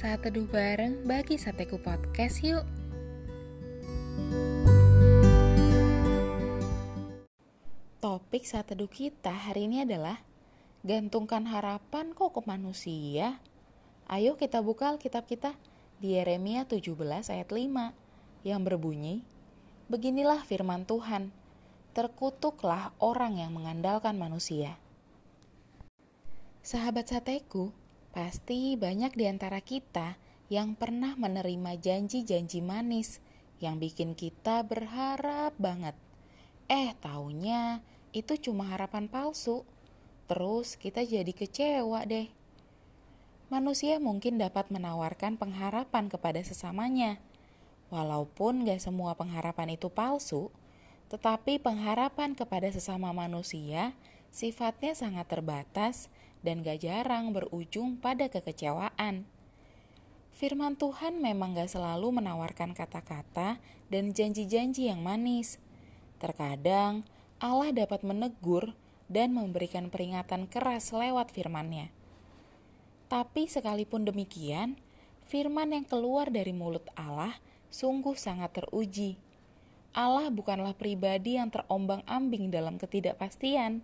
saat teduh bareng bagi Sateku Podcast yuk. Topik saat teduh kita hari ini adalah Gantungkan harapan kok ke manusia. Ayo kita buka Alkitab kita di Yeremia 17 ayat 5 yang berbunyi, Beginilah firman Tuhan, terkutuklah orang yang mengandalkan manusia. Sahabat sateku, Pasti banyak di antara kita yang pernah menerima janji-janji manis yang bikin kita berharap banget. Eh, taunya itu cuma harapan palsu. Terus kita jadi kecewa deh. Manusia mungkin dapat menawarkan pengharapan kepada sesamanya. Walaupun gak semua pengharapan itu palsu, tetapi pengharapan kepada sesama manusia sifatnya sangat terbatas dan gak jarang berujung pada kekecewaan. Firman Tuhan memang gak selalu menawarkan kata-kata dan janji-janji yang manis. Terkadang Allah dapat menegur dan memberikan peringatan keras lewat firman-Nya. Tapi sekalipun demikian, firman yang keluar dari mulut Allah sungguh sangat teruji. Allah bukanlah pribadi yang terombang-ambing dalam ketidakpastian.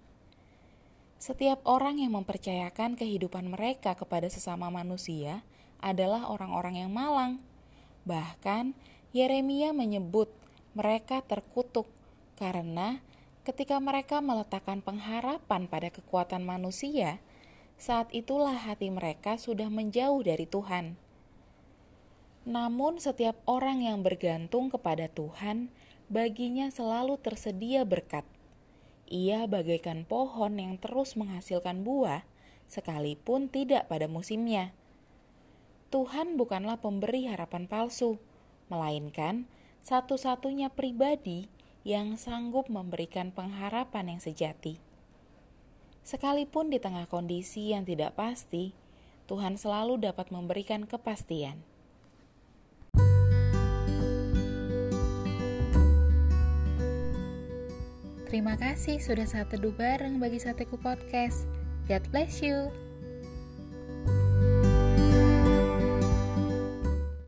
Setiap orang yang mempercayakan kehidupan mereka kepada sesama manusia adalah orang-orang yang malang. Bahkan, Yeremia menyebut mereka terkutuk karena ketika mereka meletakkan pengharapan pada kekuatan manusia, saat itulah hati mereka sudah menjauh dari Tuhan. Namun, setiap orang yang bergantung kepada Tuhan, baginya selalu tersedia berkat ia bagaikan pohon yang terus menghasilkan buah, sekalipun tidak pada musimnya. Tuhan bukanlah pemberi harapan palsu, melainkan satu-satunya pribadi yang sanggup memberikan pengharapan yang sejati. Sekalipun di tengah kondisi yang tidak pasti, Tuhan selalu dapat memberikan kepastian. Terima kasih sudah saat teduh bareng bagi Sateku Podcast. God bless you.